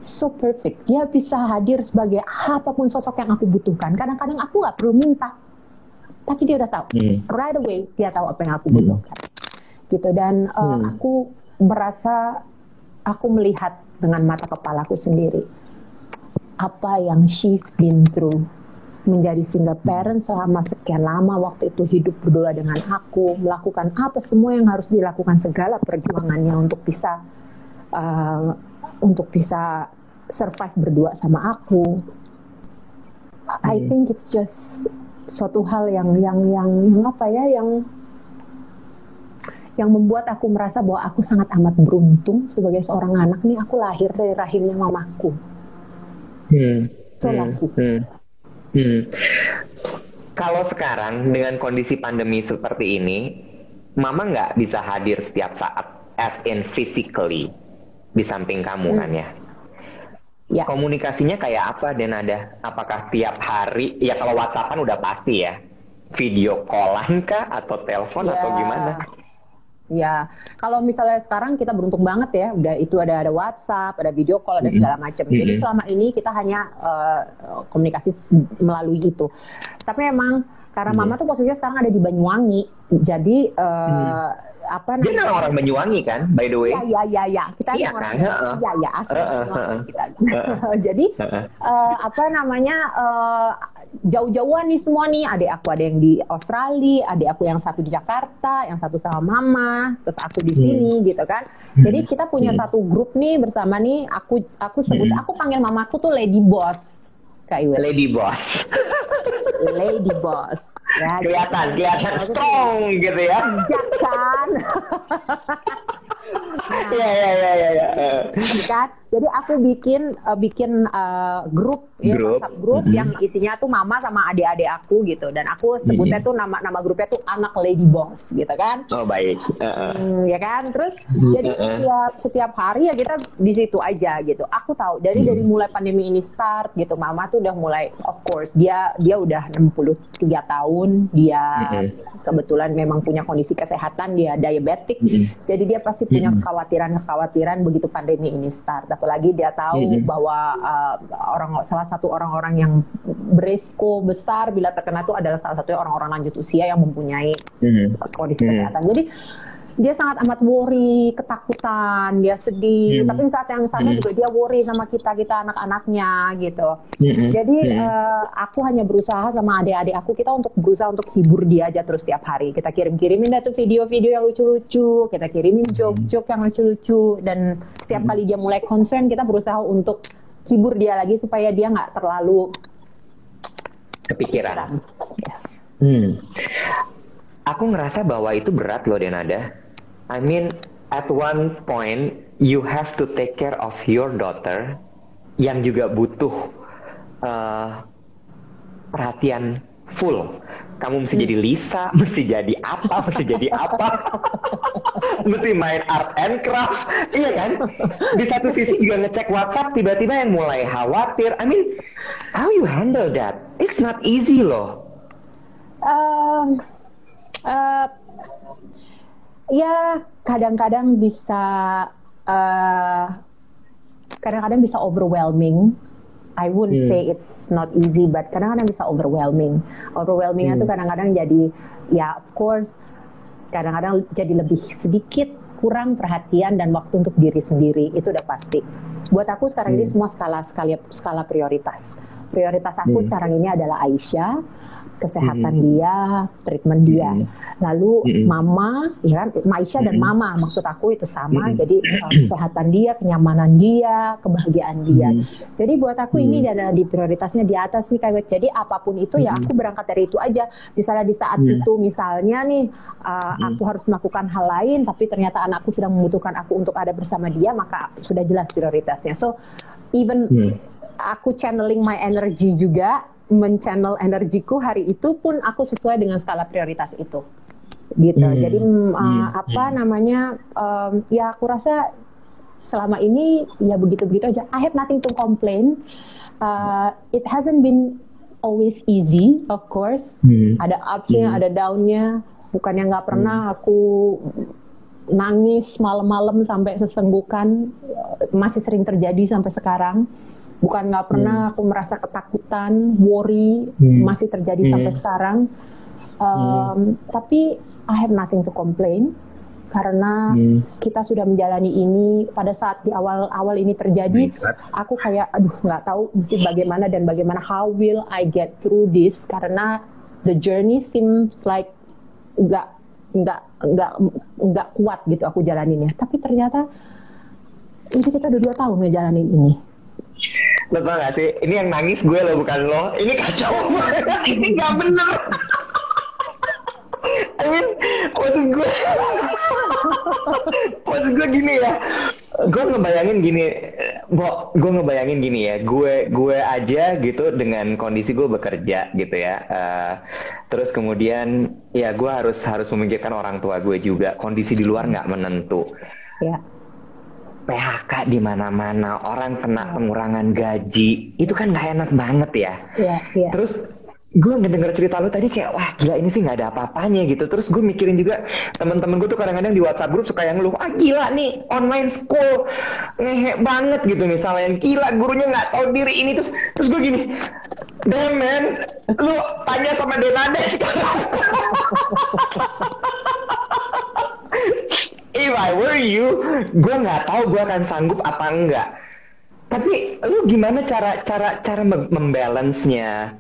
so perfect. Dia bisa hadir sebagai apa pun sosok yang aku butuhkan. Kadang-kadang aku nggak perlu minta, tapi dia udah tahu. Hmm. Right away dia tahu apa yang aku butuhkan. Hmm. Gitu dan uh, hmm. aku merasa aku melihat dengan mata kepalaku sendiri apa yang she's been through menjadi single parent selama sekian lama waktu itu hidup berdua dengan aku melakukan apa semua yang harus dilakukan segala perjuangannya untuk bisa uh, untuk bisa survive berdua sama aku I hmm. think it's just suatu hal yang yang yang, yang apa ya yang yang membuat aku merasa bahwa aku sangat amat beruntung sebagai seorang anak nih aku lahir dari rahimnya mamaku. Hmm. So hmm. lucky. Hmm. Hmm. Kalau sekarang dengan kondisi pandemi seperti ini, mama nggak bisa hadir setiap saat, as in physically, di samping kamu hmm. kan ya? Ya. Komunikasinya kayak apa dan ada? Apakah tiap hari? Ya kalau WhatsAppan udah pasti ya. Video callan kah atau telepon ya. atau gimana? Ya, kalau misalnya sekarang kita beruntung banget ya, udah itu ada ada WhatsApp, ada video call, ada segala macam. Jadi selama ini kita hanya uh, komunikasi melalui itu. Tapi emang karena mama tuh posisinya sekarang ada di Banyuwangi, jadi uh, hmm. Apa namanya? Dia orang Banyuwangi kan, by the way? Iya iya iya, ya. kita iya, orang iya iya asli uh, uh, uh, kita. jadi uh, apa namanya? Uh, jauh-jauhan nih semua nih. Adik aku ada yang di Australia, adik aku yang satu di Jakarta, yang satu sama mama, terus aku di sini hmm. gitu kan. Jadi hmm. kita punya hmm. satu grup nih bersama nih. Aku aku sebut hmm. aku panggil mamaku tuh Lady Boss. Kak Iwil. Lady Boss. Lady Boss. Ya, kelihatan, kelihatan strong gitu ya. Jangan. Iya iya iya iya. iya. Kan? Jadi aku bikin uh, bikin uh, grup ya grup. WhatsApp grup mm -hmm. yang isinya tuh mama sama adik-adik aku gitu dan aku sebutnya mm -hmm. tuh nama nama grupnya tuh anak lady boss gitu kan. Oh baik. Uh -uh. Hmm, ya kan. Terus uh -uh. jadi setiap setiap hari ya kita di situ aja gitu. Aku tahu dari mm. dari mulai pandemi ini start gitu mama tuh udah mulai of course dia dia udah 63 tahun dia mm -hmm. kebetulan memang punya kondisi kesehatan dia diabetik mm -hmm. jadi dia pasti punya kekhawatiran-kekhawatiran begitu pandemi ini start apalagi dia tahu mm -hmm. bahwa uh, orang salah satu orang-orang yang berisiko besar bila terkena itu adalah salah satu orang-orang lanjut usia yang mempunyai mm -hmm. kondisi mm -hmm. kesehatan. Jadi dia sangat amat worry, ketakutan, dia sedih. Hmm. Tapi saat yang sama hmm. juga dia worry sama kita kita anak-anaknya gitu. Hmm. Jadi hmm. Uh, aku hanya berusaha sama adik-adik aku kita untuk berusaha untuk hibur dia aja terus tiap hari. Kita kirim-kirimin dah tuh video-video yang lucu-lucu, kita kirimin hmm. joke-joke yang lucu-lucu dan setiap hmm. kali dia mulai concern kita berusaha untuk hibur dia lagi supaya dia nggak terlalu kepikiran. Yes. Hmm. Aku ngerasa bahwa itu berat loh Denada I mean, at one point you have to take care of your daughter yang juga butuh uh, perhatian full. Kamu mesti jadi Lisa, mesti jadi apa, mesti jadi apa, mesti main art and craft, iya kan? Di satu sisi juga ngecek WhatsApp, tiba-tiba yang mulai khawatir. I mean, how you handle that? It's not easy loh. Um, uh, ya kadang-kadang bisa uh, kadang-kadang bisa overwhelming. I wouldn't hmm. say it's not easy, but kadang-kadang bisa overwhelming. Overwhelming hmm. itu kadang-kadang jadi ya of course kadang-kadang jadi lebih sedikit kurang perhatian dan waktu untuk diri sendiri itu udah pasti. Buat aku sekarang hmm. ini semua skala skala skala prioritas. Prioritas aku hmm. sekarang ini adalah Aisyah, kesehatan mm-hmm. dia, treatment dia. Mm-hmm. Lalu mm-hmm. mama, ya kan, Maisha mm-hmm. dan mama maksud aku itu sama. Mm-hmm. Jadi uh, kesehatan dia, kenyamanan dia, kebahagiaan dia. Jadi buat aku mm-hmm. ini adalah di prioritasnya di atas nih kayak jadi apa pun itu mm-hmm. ya aku berangkat dari itu aja. Misalnya di saat mm-hmm. itu misalnya nih uh, mm-hmm. aku harus melakukan hal lain tapi ternyata anakku sedang membutuhkan aku untuk ada bersama dia maka sudah jelas prioritasnya. So even mm-hmm. aku channeling my energy juga menchannel energiku hari itu pun aku sesuai dengan skala prioritas itu gitu hmm. jadi uh, apa namanya um, ya aku rasa selama ini ya begitu begitu aja I have nothing to complain uh, it hasn't been always easy of course hmm. ada upsnya hmm. ada downnya bukannya nggak pernah hmm. aku nangis malam-malam sampai sesenggukan masih sering terjadi sampai sekarang bukan nggak pernah hmm. aku merasa ketakutan worry hmm. masih terjadi hmm. sampai sekarang um, hmm. tapi I have nothing to complain karena hmm. kita sudah menjalani ini pada saat di awal-awal ini terjadi aku kayak aduh nggak tahu mesti bagaimana dan bagaimana how will I get through this karena the journey seems like nggak nggak nggak nggak kuat gitu aku jalaninnya tapi ternyata ini kita udah dua tahun ngejalanin ini Lo tau gak sih, ini yang nangis gue lo bukan lo. Ini kacau. Ini gak bener. I mean, maksud gue, maksud gue gini ya, gue ngebayangin gini, Bo, gue ngebayangin gini ya, gue gue aja gitu dengan kondisi gue bekerja gitu ya, uh, terus kemudian ya gue harus harus memikirkan orang tua gue juga, kondisi di luar nggak menentu. Ya PHK di mana-mana, orang kena pengurangan gaji, itu kan nggak enak banget ya. Iya, iya. Terus gue ngedenger cerita lu tadi kayak wah gila ini sih nggak ada apa-apanya gitu terus gue mikirin juga teman-teman gue tuh kadang-kadang di WhatsApp grup suka yang lu ah gila nih online school ngehe banget gitu misalnya gila gurunya nggak tahu diri ini terus terus gue gini damn man lu tanya sama Denade sekarang if I were you, gue nggak tahu gue akan sanggup apa enggak. Tapi lu gimana cara cara cara membalance-nya?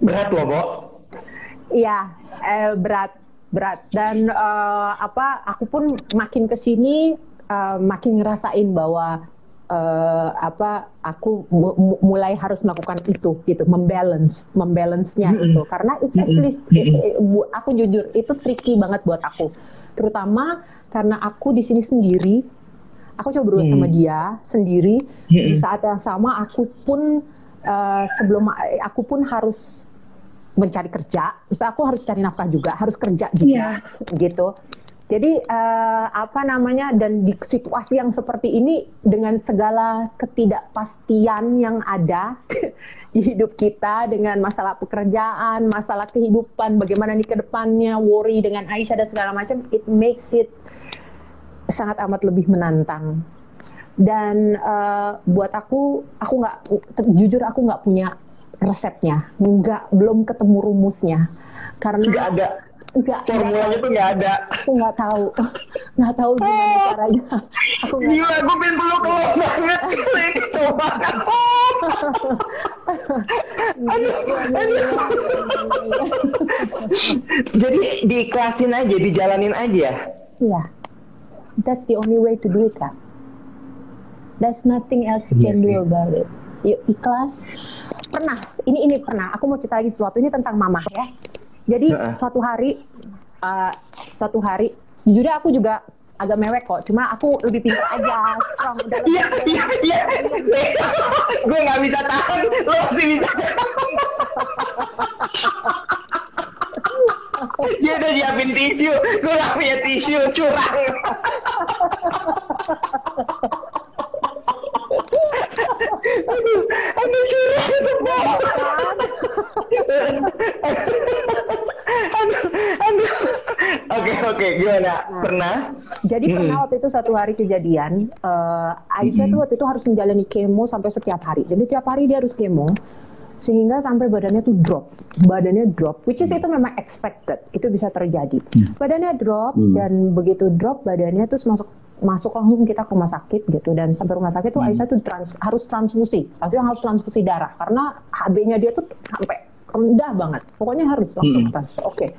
Berat loh, Bo. Iya, eh, berat berat dan uh, apa aku pun makin ke sini uh, eh, makin ngerasain bahwa uh, apa aku mulai harus melakukan itu gitu membalance membalance-nya mm -hmm. itu karena it's actually mm -hmm. aku jujur itu tricky banget buat aku terutama karena aku di sini sendiri aku coba berusaha hmm. sama dia sendiri hmm. di saat yang sama aku pun uh, sebelum aku pun harus mencari kerja, terus aku harus cari nafkah juga, harus kerja juga, yeah. gitu. Jadi uh, apa namanya dan di situasi yang seperti ini dengan segala ketidakpastian yang ada di hidup kita dengan masalah pekerjaan, masalah kehidupan, bagaimana nih ke depannya, worry dengan Aisyah dan segala macam, it makes it sangat amat lebih menantang. Dan uh, buat aku, aku nggak jujur aku nggak punya resepnya, nggak belum ketemu rumusnya karena nggak ada Enggak. Formulanya tuh nggak ada. Aku nggak tahu. Nggak tahu gimana oh. caranya. Aku gak Gila, gue pengen peluk lo banget. Coba. aduh, aduh. Jadi diiklasin aja, dijalanin aja. Iya. That's the only way to do it, Kak. There's nothing else you can do about it. Yuk ikhlas. Pernah, ini ini pernah. Aku mau cerita lagi sesuatu ini tentang mama ya jadi uh. suatu hari, uh, suatu hari, sejujurnya aku juga agak mewek kok. Cuma aku lebih pintar aja. Iya, iya, iya. Gue nggak bisa tahan, lo masih bisa. Dia udah siapin tisu, gue gak punya tisu, curang. Aduh, aduh curang semua aduh, aduh, Oke oke gimana? Nah, pernah? Jadi hmm. pernah waktu itu satu hari kejadian uh, Aisyah hmm. tuh waktu itu harus menjalani kemo sampai setiap hari. Jadi tiap hari dia harus kemo sehingga sampai badannya tuh drop, badannya drop, which is itu memang expected, itu bisa terjadi. Hmm. Badannya drop hmm. dan begitu drop badannya tuh masuk masuk langsung kita ke rumah sakit gitu dan sampai rumah sakit tuh hmm. Aisyah tuh trans, harus transfusi, pasti harus transfusi darah karena HB-nya dia tuh sampai rendah banget, pokoknya harus langsung hmm. Oke. Okay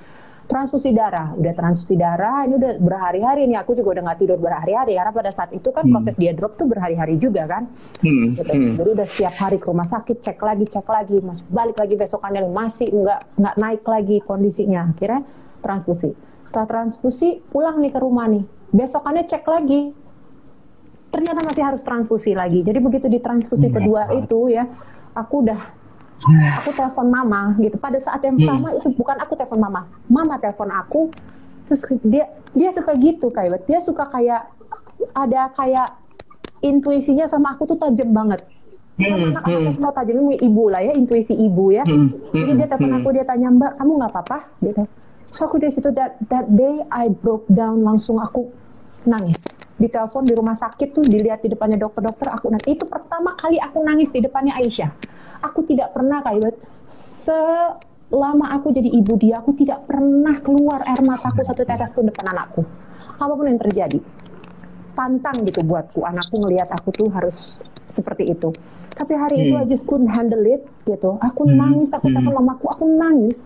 transfusi darah, udah transfusi darah, ini udah berhari-hari nih aku juga udah nggak tidur berhari-hari karena pada saat itu kan hmm. proses dia drop tuh berhari-hari juga kan, hmm. Gitu. Hmm. jadi udah setiap hari ke rumah sakit cek lagi cek lagi, mas balik lagi besokannya masih nggak nggak naik lagi kondisinya, akhirnya transfusi. Setelah transfusi pulang nih ke rumah nih, besokannya cek lagi, ternyata masih harus transfusi lagi. Jadi begitu di transfusi hmm. kedua itu ya, aku udah aku telepon mama gitu. Pada saat yang hmm. sama hmm. itu bukan aku telepon mama. Mama telepon aku terus dia dia suka gitu kayak dia suka kayak ada kayak intuisinya sama aku tuh tajam banget. Hmm, anak hmm. semua tajam. Ini ibu lah ya intuisi ibu ya. Hmm, hmm, jadi dia telepon aku dia tanya mbak kamu nggak apa-apa? Gitu. So aku dari situ that that day I broke down langsung. Aku nangis. Di telepon di rumah sakit tuh dilihat di depannya dokter-dokter aku nangis. Itu pertama kali aku nangis di depannya Aisyah. Aku tidak pernah kayak selama aku jadi ibu dia aku tidak pernah keluar air mataku satu tetes pun depan anakku. Apa pun yang terjadi pantang gitu buatku. Anakku ngelihat aku tuh harus seperti itu. Tapi hari hmm. itu I just couldn't handle it gitu. Aku hmm. nangis aku hmm. telepon mamaku aku nangis.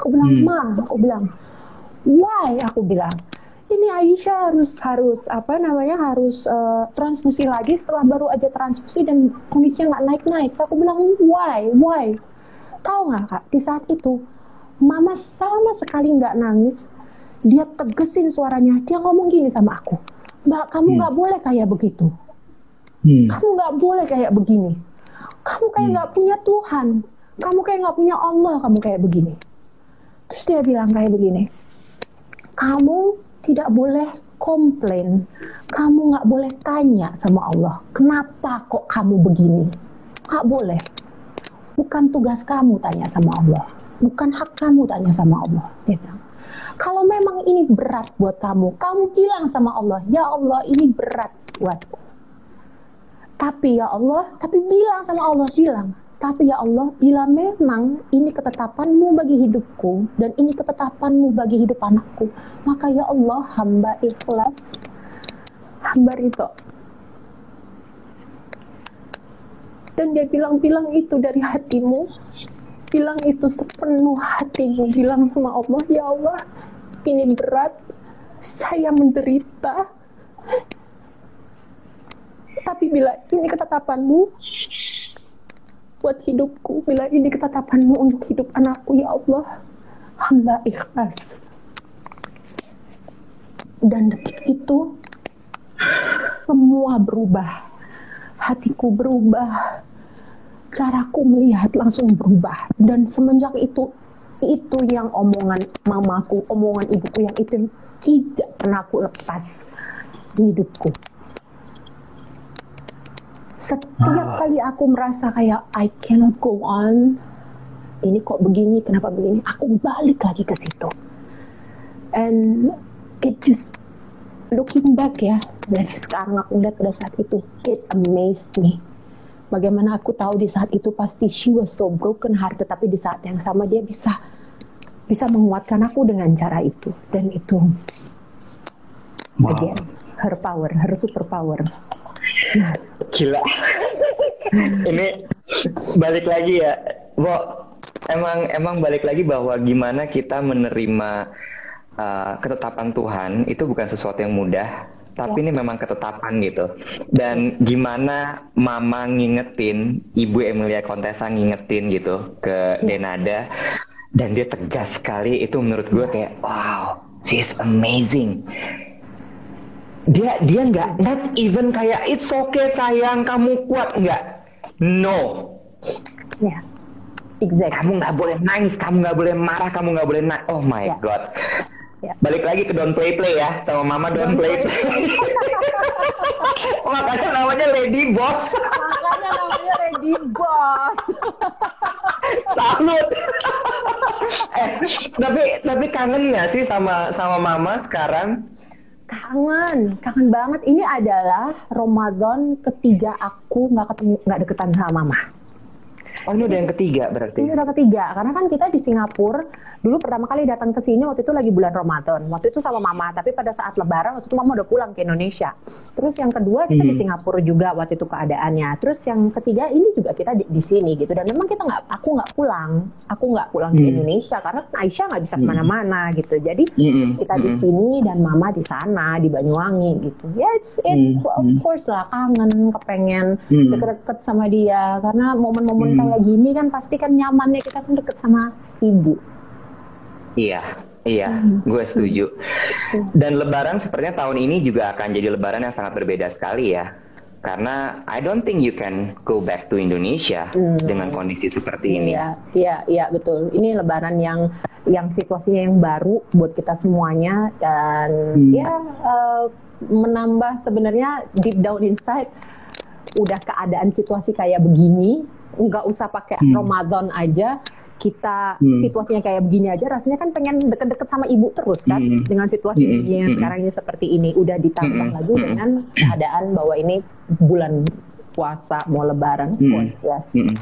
Aku bilang hmm. ma aku bilang. Why? Aku bilang ini Aisyah harus harus apa namanya harus uh, transfusi lagi setelah baru aja transfusi dan kondisinya nggak naik naik. Aku bilang why why? Tahu nggak kak di saat itu Mama sama sekali nggak nangis. Dia tegesin suaranya. Dia ngomong gini sama aku, Mbak kamu hmm. nggak hmm. boleh kayak begitu. Hmm. Kamu nggak boleh kayak begini. Kamu kayak hmm. nggak hmm. punya Tuhan. Kamu kayak nggak punya Allah. Kamu kayak begini. Terus dia bilang kayak begini. Kamu tidak boleh komplain. Kamu nggak boleh tanya sama Allah, kenapa kok kamu begini? Nggak boleh. Bukan tugas kamu tanya sama Allah. Bukan hak kamu tanya sama Allah. Dia bilang, kalau memang ini berat buat kamu, kamu bilang sama Allah, ya Allah ini berat buatku. Tapi ya Allah, tapi bilang sama Allah, bilang, tapi ya Allah, bila memang ini ketetapanmu bagi hidupku dan ini ketetapanmu bagi hidup anakku, maka ya Allah hamba ikhlas, hamba itu. Dan dia bilang-bilang itu dari hatimu, bilang itu sepenuh hatimu, bilang sama Allah, ya Allah, ini berat, saya menderita. Tapi bila ini ketetapanmu, buat hidupku. Bila ini ketetapanmu untuk hidup anakku ya Allah. Hamba ikhlas. Dan detik itu semua berubah. Hatiku berubah. Caraku melihat langsung berubah. Dan semenjak itu itu yang omongan mamaku omongan ibuku yang itu tidak pernah aku lepas di hidupku setiap ah. kali aku merasa kayak I cannot go on, ini kok begini, kenapa begini, aku balik lagi ke situ. And it just looking back ya, dari sekarang aku lihat pada saat itu, it amazed me. Bagaimana aku tahu di saat itu pasti she was so broken heart, tetapi di saat yang sama dia bisa bisa menguatkan aku dengan cara itu. Dan itu, wow. again, her power, her super power. Gila. Ini balik lagi ya, Bo. Emang emang balik lagi bahwa gimana kita menerima uh, ketetapan Tuhan itu bukan sesuatu yang mudah, tapi ya. ini memang ketetapan gitu. Dan gimana Mama ngingetin, Ibu Emilia Contessa ngingetin gitu ke ya. Denada, dan dia tegas sekali itu menurut gue kayak wow, she's amazing dia dia nggak not even kayak it's okay sayang kamu kuat nggak no ya yeah. exactly kamu nggak boleh nangis kamu nggak boleh marah kamu nggak boleh nangis oh my yeah. god ya. Balik lagi ke Don't Play Play ya, sama Mama Don't, don't Play Play. play. Makanya namanya Lady Boss. Makanya namanya Lady Boss. Salut. eh, tapi tapi kangen nggak sih sama sama Mama sekarang? Kangen, kangen banget. Ini adalah Ramadan ketiga aku nggak ketemu, nggak deketan sama Mama. Oh ini udah yang ketiga berarti? Ini udah ketiga, karena kan kita di Singapura dulu pertama kali datang ke sini waktu itu lagi bulan Ramadan. Waktu itu sama mama, tapi pada saat lebaran waktu itu mama udah pulang ke Indonesia. Terus yang kedua kita hmm. di Singapura juga waktu itu keadaannya. Terus yang ketiga ini juga kita di, di sini gitu. Dan memang kita nggak, aku nggak pulang, aku nggak pulang hmm. ke Indonesia karena Aisyah nggak bisa ke mana-mana gitu. Jadi hmm. kita di hmm. sini dan mama di sana di Banyuwangi gitu. Ya it's, it's hmm. of course lah kangen, kepengen hmm. deket-deket sama dia karena momen-momen hmm. Kayak gini kan pasti kan nyamannya kita kan deket sama ibu. Iya, iya, hmm. gue setuju. Dan Lebaran sepertinya tahun ini juga akan jadi Lebaran yang sangat berbeda sekali ya. Karena I don't think you can go back to Indonesia hmm. dengan kondisi seperti ini. Iya, iya, iya betul. Ini Lebaran yang yang situasinya yang baru buat kita semuanya dan hmm. ya uh, menambah sebenarnya deep down inside udah keadaan situasi kayak begini, nggak usah pakai hmm. Ramadan aja kita hmm. situasinya kayak begini aja rasanya kan pengen deket-deket sama ibu terus kan hmm. dengan situasi hmm. yang hmm. sekarang ini seperti ini udah ditambah hmm. lagi hmm. dengan keadaan bahwa ini bulan puasa mau lebaran hmm. puasa yes. hmm.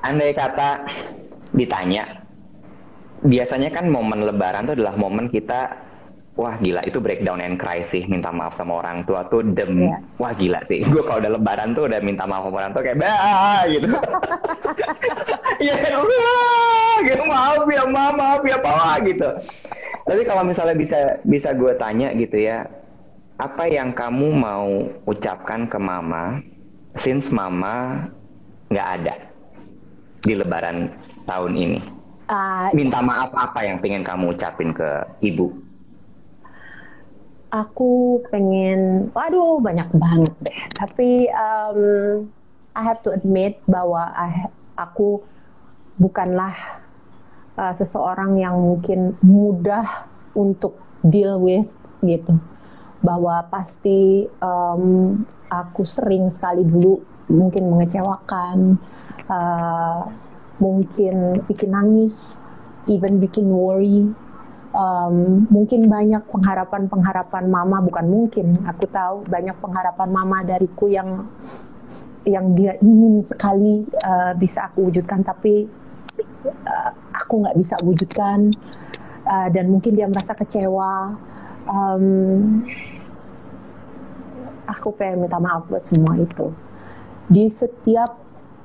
andai kata ditanya biasanya kan momen lebaran itu adalah momen kita wah gila itu breakdown and cry sih minta maaf sama orang tua tuh dem. Yeah. wah gila sih. Gue kalau udah lebaran tuh udah minta maaf sama orang tua kayak bah gitu. Ya gitu. Maaf ya mama maaf ya papa gitu. Tapi kalau misalnya bisa bisa gue tanya gitu ya apa yang kamu mau ucapkan ke mama since mama nggak ada di lebaran tahun ini? Uh, minta maaf apa yang pengen kamu ucapin ke ibu aku pengen, waduh banyak banget deh. Tapi um, I have to admit bahwa I, aku bukanlah uh, seseorang yang mungkin mudah untuk deal with gitu. Bahwa pasti um, aku sering sekali dulu mungkin mengecewakan, uh, mungkin bikin nangis, even bikin worry um, mungkin banyak pengharapan-pengharapan mama bukan mungkin aku tahu banyak pengharapan mama dariku yang yang dia ingin sekali uh, bisa aku wujudkan tapi uh, aku nggak bisa wujudkan uh, dan mungkin dia merasa kecewa. Um, aku pengen minta maaf buat semua itu. Di setiap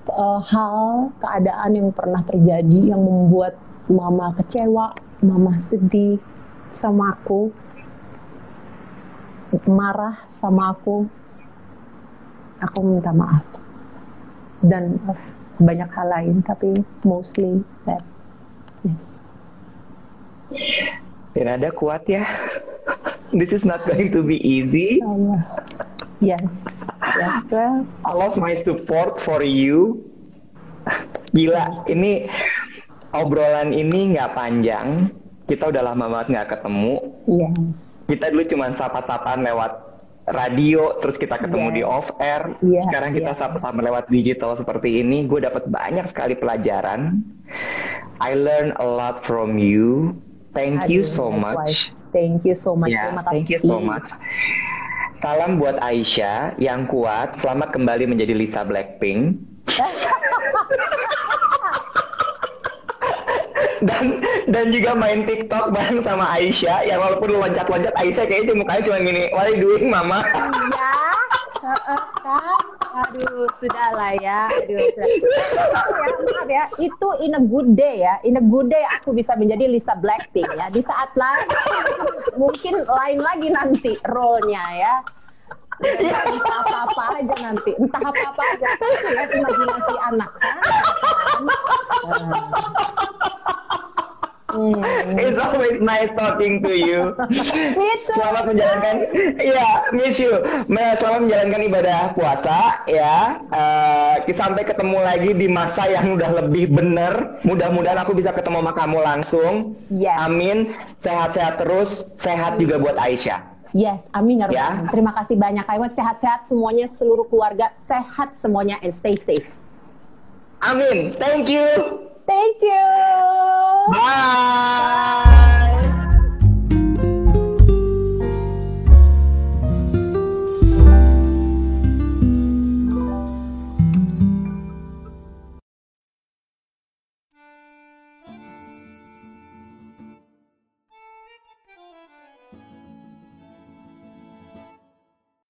uh, hal keadaan yang pernah terjadi yang membuat mama kecewa mama sedih sama aku, marah sama aku, aku minta maaf. Dan banyak hal lain, tapi mostly that. Yes. ada kuat ya. This is not going to be easy. Oh, yes. Yes, well. I love my support for you. Gila, ini obrolan ini nggak panjang. Kita udah lama banget nggak ketemu. Yes. Kita dulu cuma sapa-sapaan lewat radio, terus kita ketemu yes. di off air. Yeah, Sekarang kita yeah. sapa-sama lewat digital seperti ini. Gue dapat banyak sekali pelajaran. I learn a lot from you. Thank Aduh, you so much. Thank you so much. Yeah, thank you so much. Salam buat Aisyah yang kuat. Selamat kembali menjadi Lisa Blackpink. dan dan juga main TikTok bareng sama Aisyah yang walaupun loncat-loncat Aisyah kayaknya mukanya cuma gini, what are you doing mama? Iya, kan? Aduh, sudah lah ya. Aduh, sudah. ya, maaf ya. Itu in a good day ya. In a good day aku bisa menjadi Lisa Blackpink ya. Di saat lain mungkin lain lagi nanti role-nya ya. Ya, entah apa-apa aja nanti, entah apa-apa aja. Ya, imajinasi anak kan. It's always nice talking to you. Selamat menjalankan, iya, miss you. Selamat menjalankan ibadah puasa, ya. Uh, sampai ketemu lagi di masa yang udah lebih bener. Mudah-mudahan aku bisa ketemu sama kamu langsung. Yes. Amin. Sehat-sehat terus. Sehat juga buat Aisyah. Yes, amin ya, ya. Terima kasih banyak Iwet. Sehat-sehat semuanya, seluruh keluarga sehat semuanya and stay safe. Amin. Thank you. Thank you. Bye.